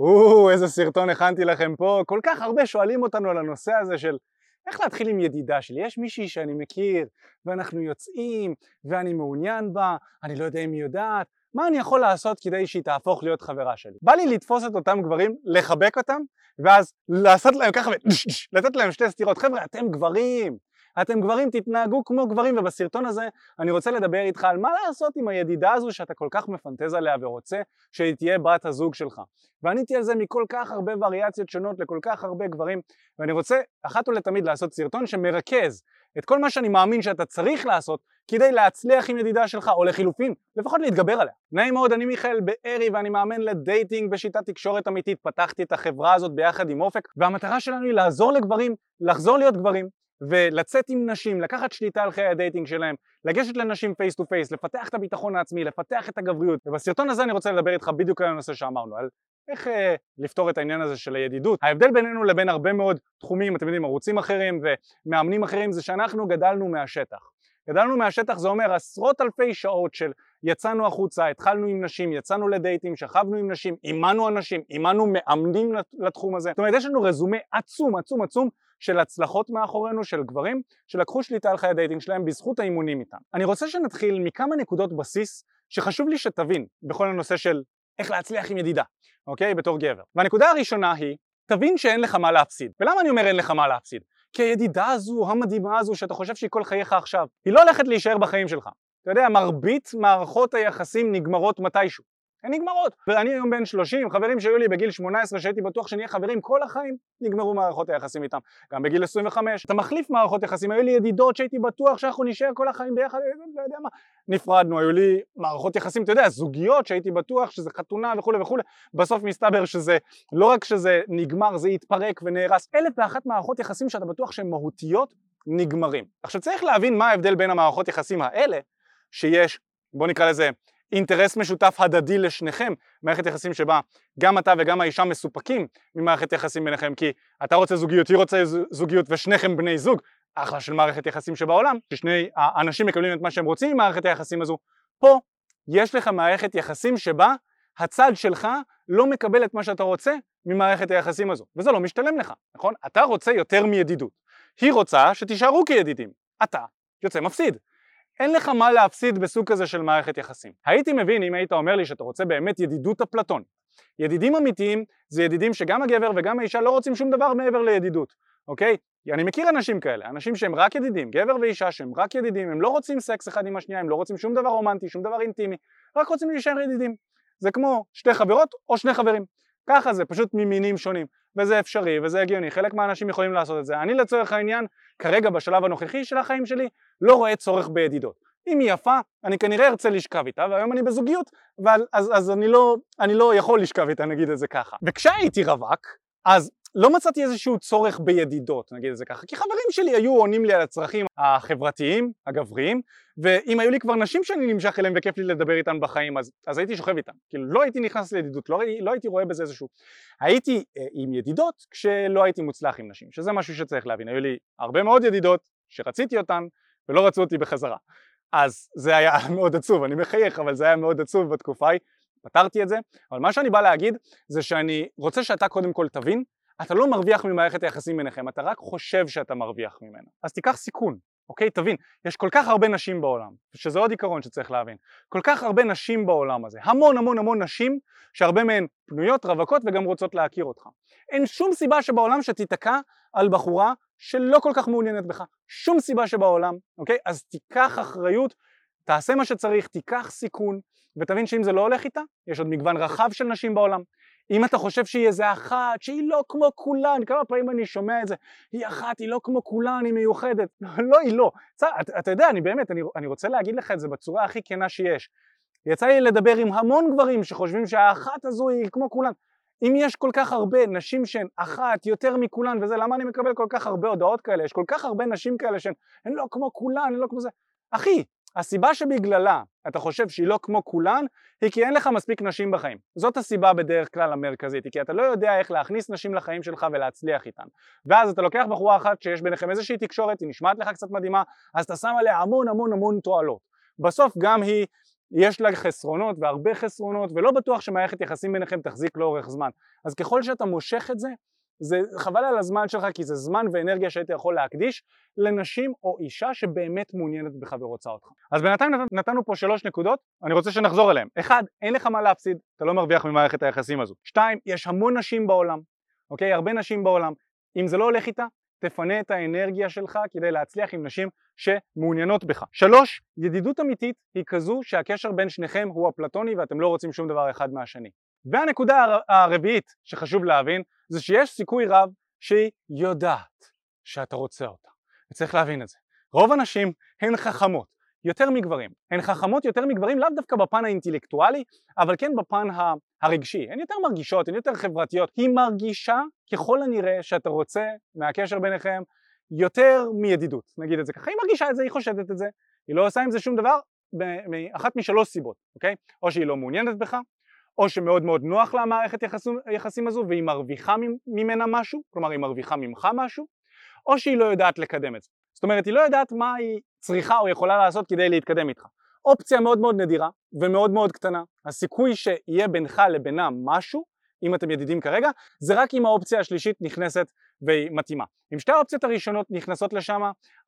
או, איזה סרטון הכנתי לכם פה. כל כך הרבה שואלים אותנו על הנושא הזה של איך להתחיל עם ידידה שלי. יש מישהי שאני מכיר, ואנחנו יוצאים, ואני מעוניין בה, אני לא יודע אם היא יודעת, מה אני יכול לעשות כדי שהיא תהפוך להיות חברה שלי? בא לי לתפוס את אותם גברים, לחבק אותם, ואז לעשות להם ככה ולתת להם שתי סטירות. חבר'ה, אתם גברים, אתם גברים, תתנהגו כמו גברים, ובסרטון הזה אני רוצה לדבר איתך על מה לעשות עם הידידה הזו שאתה כל כך מפנטז עליה ורוצה שהיא תהיה בת הזוג שלך. ועניתי על זה מכל כך הרבה וריאציות שונות לכל כך הרבה גברים, ואני רוצה אחת ולתמיד לעשות סרטון שמרכז את כל מה שאני מאמין שאתה צריך לעשות כדי להצליח עם ידידה שלך, או לחילופין, לפחות להתגבר עליה. נעים מאוד, אני מיכאל בארי ואני מאמן לדייטינג בשיטת תקשורת אמיתית. פתחתי את החברה הזאת ביחד עם אופק, והמטרה שלנו היא לעזור לגברים, לחזור להיות גברים, ולצאת עם נשים, לקחת שליטה על חיי הדייטינג שלהם, לגשת לנשים face to face, לפתח את הביטחון העצמי, לפתח את הגבריות. ובסרטון הזה אני רוצה לדבר איתך בדיוק על הנושא שאמרנו, על איך אה, לפתור את העניין הזה של הידידות. ההבדל בינינו לבין הרבה מאוד תחומים, אתם יודעים, ערוצים אחרים ומאמנים אחרים, זה שאנחנו גדלנו מהשטח. גדלנו מהשטח זה אומר עשרות אלפי שעות של יצאנו החוצה, התחלנו עם נשים, יצאנו לדייטים, שכבנו עם נשים, אימנו אנשים, אימנו מאמנים לתחום הזה. זאת אומרת יש לנו רזומה עצום עצום עצום של הצלחות מאחורינו של גברים שלקחו שליטה על חיי הדייטינג שלהם בזכות האימונים איתם. אני רוצה שנתחיל מכמה נקודות בסיס שחשוב לי שתבין בכל הנושא של איך להצליח עם ידידה, אוקיי? בתור גבר. והנקודה הראשונה היא, תבין שאין לך מה להפסיד. ולמה אני אומר אין לך מה להפסיד? כי הידידה הזו, המדהימה הזו, שאתה חושב שהיא כל חייך עכשיו, היא לא הולכת להישאר בחיים שלך. אתה יודע, מרבית מערכות היחסים נגמרות מתישהו. הן נגמרות. ואני היום בן 30, חברים שהיו לי בגיל 18 שהייתי בטוח שנהיה חברים כל החיים, נגמרו מערכות היחסים איתם. גם בגיל 25, אתה מחליף מערכות יחסים, היו לי ידידות שהייתי בטוח שאנחנו נשאר כל החיים ביחד, לא יודע מה. נפרדנו, היו לי מערכות יחסים, אתה יודע, זוגיות שהייתי בטוח שזה חתונה וכולי וכולי, בסוף מסתבר שזה, לא רק שזה נגמר, זה התפרק ונהרס. אלף ואחת מערכות יחסים שאתה בטוח שהן מהותיות, נגמרים. עכשיו צריך להבין מה ההבדל בין המערכות יחסים האלה, שיש, בוא נקרא לזה אינטרס משותף הדדי לשניכם, מערכת יחסים שבה גם אתה וגם האישה מסופקים ממערכת יחסים ביניכם כי אתה רוצה זוגיות, היא רוצה זוגיות ושניכם בני זוג, אחלה של מערכת יחסים שבעולם, ששני האנשים מקבלים את מה שהם רוצים ממערכת היחסים הזו, פה יש לך מערכת יחסים שבה הצד שלך לא מקבל את מה שאתה רוצה ממערכת היחסים הזו, וזה לא משתלם לך, נכון? אתה רוצה יותר מידידות, היא רוצה שתישארו כידידים, אתה יוצא מפסיד, אין לך מה להפסיד בסוג כזה של מערכת יחסים. הייתי מבין אם היית אומר לי שאתה רוצה באמת ידידות אפלטון. ידידים אמיתיים זה ידידים שגם הגבר וגם האישה לא רוצים שום דבר מעבר לידידות, אוקיי? אני מכיר אנשים כאלה, אנשים שהם רק ידידים, גבר ואישה שהם רק ידידים, הם לא רוצים סקס אחד עם השנייה, הם לא רוצים שום דבר רומנטי, שום דבר אינטימי, רק רוצים להישאר ידידים. זה כמו שתי חברות או שני חברים. ככה זה, פשוט ממינים שונים. וזה אפשרי וזה הגיוני, חלק מהאנשים יכולים לעשות את זה. אני לצורך העניין, כרגע בשלב הנוכחי של החיים שלי, לא רואה צורך בידידות. אם היא יפה, אני כנראה ארצה לשכב איתה, והיום אני בזוגיות, אבל, אז, אז אני, לא, אני לא יכול לשכב איתה, נגיד את זה ככה. וכשהייתי רווק, אז לא מצאתי איזשהו צורך בידידות, נגיד את זה ככה, כי חברים שלי היו עונים לי על הצרכים החברתיים, הגבריים, ואם היו לי כבר נשים שאני נמשך אליהם וכיף לי לדבר איתן בחיים, אז, אז הייתי שוכב איתן. כאילו לא הייתי נכנס לידידות, לא, לא הייתי רואה בזה איזשהו... הייתי אה, עם ידידות כשלא הייתי מוצלח עם נשים, שזה משהו שצריך להבין. היו לי הרבה מאוד ידידות שרציתי אותן ולא רצו אותי בחזרה. אז זה היה מאוד עצוב, אני מחייך, אבל זה היה מאוד עצוב בתקופה ההיא. פתרתי את זה, אבל מה שאני בא להגיד זה שאני רוצה שאתה קודם כל תבין אתה לא מרוויח ממערכת היחסים ביניכם, אתה רק חושב שאתה מרוויח ממנה. אז תיקח סיכון, אוקיי? תבין, יש כל כך הרבה נשים בעולם, שזה עוד עיקרון שצריך להבין, כל כך הרבה נשים בעולם הזה, המון המון המון נשים, שהרבה מהן פנויות, רווקות וגם רוצות להכיר אותך. אין שום סיבה שבעולם שתיתקע על בחורה שלא כל כך מעוניינת בך, שום סיבה שבעולם, אוקיי? אז תיקח אחריות, תעשה מה שצריך, תיקח סיכון, ותבין שאם זה לא הולך איתה, יש עוד מגוון רחב של נשים בעולם, אם אתה חושב שהיא איזה אחת, שהיא לא כמו כולן, כמה פעמים אני שומע את זה, היא אחת, היא לא כמו כולן, היא מיוחדת. לא, היא לא. אתה, אתה יודע, אני באמת, אני, אני רוצה להגיד לך את זה בצורה הכי כנה שיש. יצא לי לדבר עם המון גברים שחושבים שהאחת הזו היא כמו כולן. אם יש כל כך הרבה נשים שהן אחת יותר מכולן וזה, למה אני מקבל כל כך הרבה הודעות כאלה? יש כל כך הרבה נשים כאלה שהן לא כמו כולן, הן לא כמו זה. אחי, הסיבה שבגללה אתה חושב שהיא לא כמו כולן היא כי אין לך מספיק נשים בחיים. זאת הסיבה בדרך כלל המרכזית, היא כי אתה לא יודע איך להכניס נשים לחיים שלך ולהצליח איתן. ואז אתה לוקח בחורה אחת שיש ביניכם איזושהי תקשורת, היא נשמעת לך קצת מדהימה, אז אתה שם עליה המון המון המון תועלות. בסוף גם היא יש לה חסרונות והרבה חסרונות ולא בטוח שמערכת יחסים ביניכם תחזיק לאורך זמן אז ככל שאתה מושך את זה זה חבל על הזמן שלך כי זה זמן ואנרגיה שהיית יכול להקדיש לנשים או אישה שבאמת מעוניינת בך ורוצה אותך. אז בינתיים נת, נתנו פה שלוש נקודות, אני רוצה שנחזור אליהן. אחד, אין לך מה להפסיד, אתה לא מרוויח ממערכת היחסים הזו. שתיים, יש המון נשים בעולם, אוקיי? הרבה נשים בעולם. אם זה לא הולך איתה, תפנה את האנרגיה שלך כדי להצליח עם נשים שמעוניינות בך. שלוש, ידידות אמיתית היא כזו שהקשר בין שניכם הוא אפלטוני ואתם לא רוצים שום דבר אחד מהשני. והנקודה הרביעית שחשוב להבין זה שיש סיכוי רב שהיא יודעת שאתה רוצה אותה. וצריך להבין את זה. רוב הנשים הן חכמות יותר מגברים, הן חכמות יותר מגברים לאו דווקא בפן האינטלקטואלי אבל כן בפן הרגשי, הן יותר מרגישות, הן יותר חברתיות, היא מרגישה ככל הנראה שאתה רוצה מהקשר ביניכם יותר מידידות, נגיד את זה ככה, היא מרגישה את זה, היא חושדת את זה, היא לא עושה עם זה שום דבר מאחת משלוש סיבות, אוקיי? או שהיא לא מעוניינת בך, או שמאוד מאוד נוח לה המערכת היחסים הזו והיא מרוויחה ממנה משהו, כלומר היא מרוויחה ממך משהו, או שהיא לא יודעת לקדם את זה. זאת אומרת היא לא יודעת מה היא צריכה או יכולה לעשות כדי להתקדם איתך. אופציה מאוד מאוד נדירה ומאוד מאוד קטנה. הסיכוי שיהיה בינך לבינה משהו, אם אתם ידידים כרגע, זה רק אם האופציה השלישית נכנסת והיא מתאימה. אם שתי האופציות הראשונות נכנסות לשם,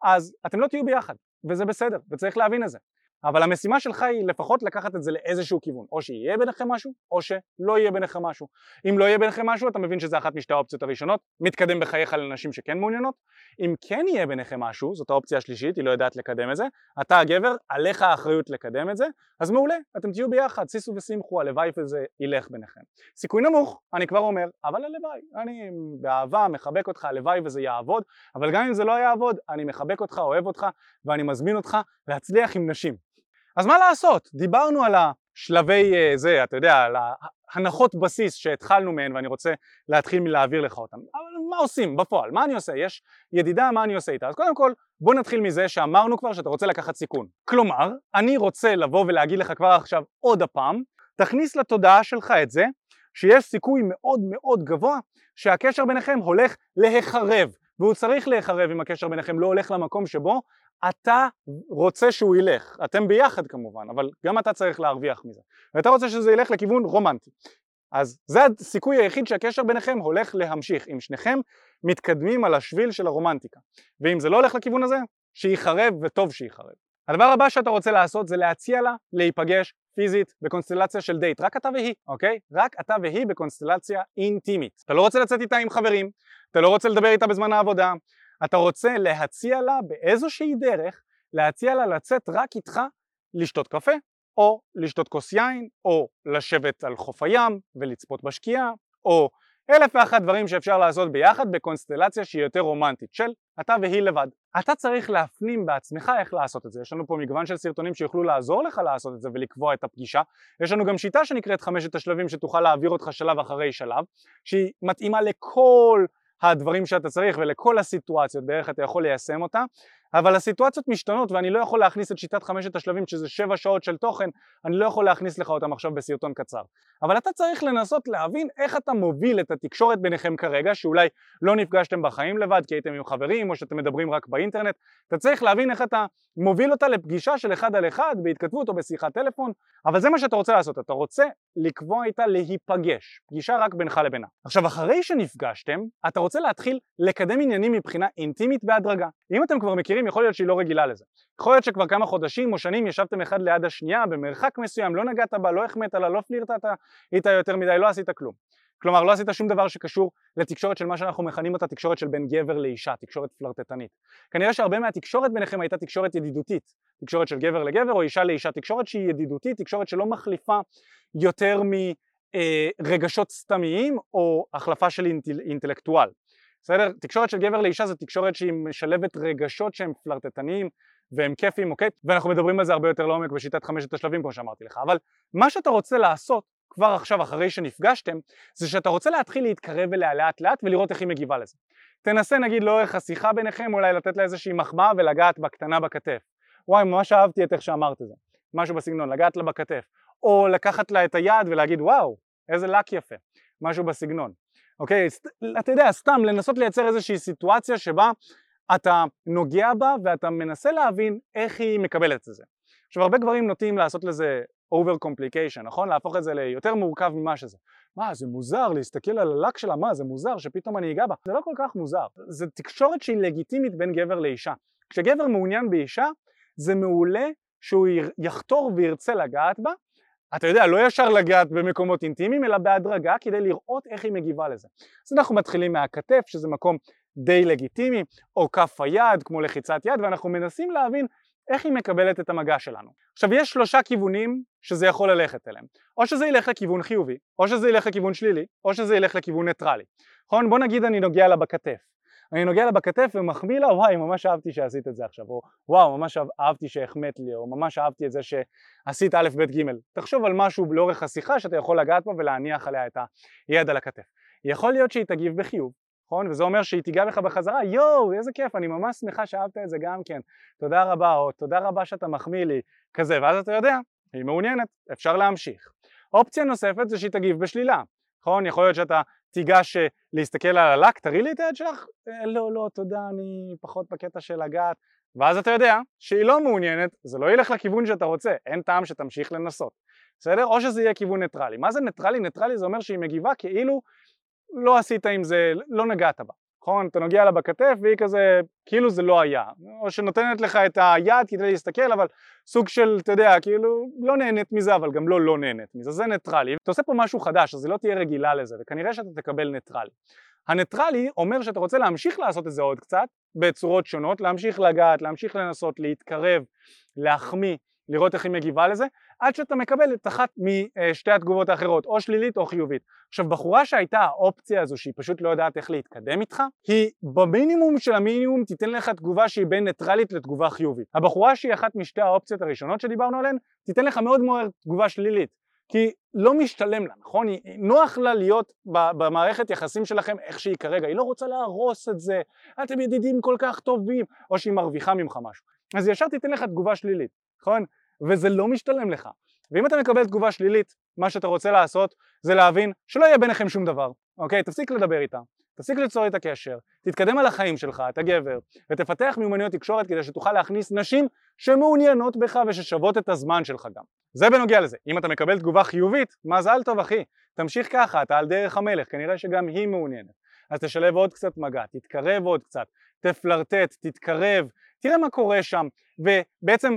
אז אתם לא תהיו ביחד, וזה בסדר, וצריך להבין את זה. אבל המשימה שלך היא לפחות לקחת את זה לאיזשהו כיוון, או שיהיה ביניכם משהו, או שלא יהיה ביניכם משהו. אם לא יהיה ביניכם משהו, אתה מבין שזה אחת משתי האופציות הראשונות, מתקדם בחייך לנשים שכן מעוניינות. אם כן יהיה ביניכם משהו, זאת האופציה השלישית, היא לא יודעת לקדם את זה, אתה הגבר, עליך האחריות לקדם את זה, אז מעולה, אתם תהיו ביחד, שישו ושמחו, הלוואי וזה ילך ביניכם. סיכוי נמוך, אני כבר אומר, אבל הלוואי, אני באהבה מחבק אותך, הלוואי וזה יעבוד, אבל גם אם זה לא יעבוד, אני מחבק אותך, אוהב אותך, ואני מזמין אותך להצליח עם נשים. אז מה לעשות? דיברנו על השלבי אה, זה, אתה יודע, על ההנחות בסיס שהתחלנו מהן ואני רוצה להתחיל מלהעביר לך אותן. אבל מה עושים בפועל? מה אני עושה? יש ידידה, מה אני עושה איתה? אז קודם כל, בוא נתחיל מזה שאמרנו כבר שאתה רוצה לקחת סיכון. כלומר, אני רוצה לבוא ולהגיד לך כבר עכשיו עוד הפעם, תכניס לתודעה שלך את זה, שיש סיכוי מאוד מאוד גבוה שהקשר ביניכם הולך להיחרב, והוא צריך להיחרב אם הקשר ביניכם לא הולך למקום שבו אתה רוצה שהוא ילך, אתם ביחד כמובן, אבל גם אתה צריך להרוויח מזה, ואתה רוצה שזה ילך לכיוון רומנטי. אז זה הסיכוי היחיד שהקשר ביניכם הולך להמשיך, אם שניכם מתקדמים על השביל של הרומנטיקה. ואם זה לא הולך לכיוון הזה, שייחרב וטוב שייחרב. הדבר הבא שאתה רוצה לעשות זה להציע לה להיפגש פיזית בקונסטלציה של דייט, רק אתה והיא, אוקיי? רק אתה והיא בקונסטלציה אינטימית. אתה לא רוצה לצאת איתה עם חברים, אתה לא רוצה לדבר איתה בזמן העבודה, אתה רוצה להציע לה באיזושהי דרך, להציע לה לצאת רק איתך לשתות קפה, או לשתות כוס יין, או לשבת על חוף הים ולצפות בשקיעה, או אלף ואחת דברים שאפשר לעשות ביחד בקונסטלציה שהיא יותר רומנטית של אתה והיא לבד. אתה צריך להפנים בעצמך איך לעשות את זה, יש לנו פה מגוון של סרטונים שיוכלו לעזור לך לעשות את זה ולקבוע את הפגישה, יש לנו גם שיטה שנקראת חמשת השלבים שתוכל להעביר אותך שלב אחרי שלב, שהיא מתאימה לכל הדברים שאתה צריך ולכל הסיטואציות בערך אתה יכול ליישם אותה אבל הסיטואציות משתנות ואני לא יכול להכניס את שיטת חמשת השלבים שזה שבע שעות של תוכן אני לא יכול להכניס לך אותם עכשיו בסרטון קצר. אבל אתה צריך לנסות להבין איך אתה מוביל את התקשורת ביניכם כרגע שאולי לא נפגשתם בחיים לבד כי הייתם עם חברים או שאתם מדברים רק באינטרנט. אתה צריך להבין איך אתה מוביל אותה לפגישה של אחד על אחד בהתכתבות או בשיחת טלפון אבל זה מה שאתה רוצה לעשות. אתה רוצה לקבוע איתה להיפגש. פגישה רק בינך לבינה. עכשיו אחרי שנפגשתם אתה רוצה להתחיל לקדם עניינים מבחינה אינטימית בהדרגה. אם אתם כבר מכירים יכול להיות שהיא לא רגילה לזה. יכול להיות שכבר כמה חודשים או שנים ישבתם אחד ליד השנייה במרחק מסוים, לא נגעת בה, לא החמאת לה, לא פלירטת איתה יותר מדי, לא עשית כלום. כלומר לא עשית שום דבר שקשור לתקשורת של מה שאנחנו מכנים אותה תקשורת של בין גבר לאישה, תקשורת פלרטטנית. כנראה שהרבה מהתקשורת ביניכם הייתה תקשורת ידידותית, תקשורת של גבר לגבר או אישה לאישה, תקשורת שהיא ידידותית, תקשורת שלא מחליפה יותר מרגשות אה, סתמיים או החלפה של אינטל, אינטלקטואל. בסדר? תקשורת של גבר לאישה זו תקשורת שהיא משלבת רגשות שהם פלרטטניים והם כיפים, אוקיי? ואנחנו מדברים על זה הרבה יותר לעומק בשיטת חמשת השלבים כמו שאמרתי לך, אבל מה שאתה רוצה לעשות כבר עכשיו אחרי שנפגשתם זה שאתה רוצה להתחיל להתקרב אליה לאט לאט ולראות איך היא מגיבה לזה. תנסה נגיד לאורך השיחה ביניכם אולי לתת לה איזושהי מחמאה ולגעת בקטנה בכתף. וואי ממש אהבתי את איך שאמרת את זה, משהו בסגנון, לגעת לה בכתף. או לקחת לה את היד ולהגיד וואו איזה לק יפה, משהו בסגנון. אוקיי? אתה יודע, סתם לנסות לייצר איזושהי סיטואציה שבה אתה נוגע בה ואתה מנסה להבין איך היא מקבלת את זה. עכשיו הרבה גברים נוטים לעשות לזה over complication, נכון? להפוך את זה ליותר מורכב ממה שזה. מה, זה מוזר להסתכל על הלק שלה, מה, זה מוזר שפתאום אני אגע בה? זה לא כל כך מוזר. זה תקשורת שהיא לגיטימית בין גבר לאישה. כשגבר מעוניין באישה, זה מעולה שהוא יחתור וירצה לגעת בה, אתה יודע, לא ישר לגעת במקומות אינטימיים, אלא בהדרגה כדי לראות איך היא מגיבה לזה. אז אנחנו מתחילים מהכתף, שזה מקום די לגיטימי, או כף היד, כמו לחיצת יד, ואנחנו מנסים להבין איך היא מקבלת את המגע שלנו. עכשיו יש שלושה כיוונים שזה יכול ללכת אליהם, או שזה ילך לכיוון חיובי, או שזה ילך לכיוון שלילי, או שזה ילך לכיוון ניטרלי. נכון? בוא נגיד אני נוגע לה בכתף. אני נוגע לה בכתף ומחמיא לה, וואי, ממש אהבתי שעשית את זה עכשיו, או וואו, ממש אהבתי שהחמאת לי, או ממש אהבתי את זה שעשית א', ב', ג'. תחשוב על משהו לאורך השיחה שאתה יכול לגעת בו ולהניח עליה את היד על הכתף. יכול להיות שהיא תגיב בחיוב, נכון? וזה אומר שהיא תיגע בך בחזרה, יואו, איזה כיף, אני ממש שמחה שאהבת את זה גם כן, תודה רבה, או תודה רבה שאתה מחמיא לי, כזה, ואז אתה יודע, היא מעוניינת, אפשר להמשיך. אופציה נוספת זה שהיא תגיב בשלילה, נכון? יכול להיות שאתה תיגש אה, להסתכל על הלק, תראי לי את היד שלך, אה, לא, לא, תודה, אני פחות בקטע של לגעת, ואז אתה יודע שהיא לא מעוניינת, זה לא ילך לכיוון שאתה רוצה, אין טעם שתמשיך לנסות, בסדר? או שזה יהיה כיוון ניטרלי. מה זה ניטרלי? ניטרלי זה אומר שהיא מגיבה כאילו לא עשית עם זה, לא נגעת בה, נכון? אתה נוגע לה בכתף והיא כזה, כאילו זה לא היה, או שנותנת לך את היד כדי להסתכל, אבל סוג של, אתה יודע, כאילו לא נהנית מזה, אבל גם לא לא נהנית מזה, זה ניטרלי. אתה עושה פה משהו חדש, אז היא לא תהיה רגילה לזה, וכנראה שאתה תקבל ניטרלי. הניטרלי אומר שאתה רוצה להמשיך לעשות את זה עוד קצת, בצורות שונות, להמשיך לגעת, להמשיך לנסות, להתקרב, להחמיא, לראות איך היא מגיבה לזה, עד שאתה מקבל את אחת משתי התגובות האחרות, או שלילית או חיובית. עכשיו בחורה שהייתה האופציה הזו שהיא פשוט לא יודעת איך להתקדם איתך, היא במינימום של המינימום תיתן לך תגובה שהיא בין ניטרלית לתגובה חיובית. הבחורה שהיא אחת משתי האופציות הראשונות שדיברנו עליהן, תיתן לך מאוד מהר תגובה שלילית. כי לא משתלם לה, נכון? היא, נוח לה להיות במערכת יחסים שלכם איך שהיא כרגע, היא לא רוצה להרוס את זה, אתם ידידים כל כך טובים, או שהיא מרוויחה ממך משהו. אז ישר תיתן לך תגובה שלילית, נכון? וזה לא משתלם לך. ואם אתה מקבל תגובה שלילית, מה שאתה רוצה לעשות זה להבין שלא יהיה ביניכם שום דבר, אוקיי? תפסיק לדבר איתה, תפסיק ליצור את הקשר, תתקדם על החיים שלך, אתה גבר, ותפתח מיומנויות תקשורת כדי שתוכל להכניס נשים שמעוניינות בך וששוות את הזמן שלך גם. זה בנוגע לזה. אם אתה מקבל תגובה חיובית, מזל טוב אחי, תמשיך ככה, אתה על דרך המלך, כנראה שגם היא מעוניינת. אז תשלב עוד קצת מגע, תתקרב עוד קצת, תפלרטט, תתקרב, תראה מה קורה שם, ובעצם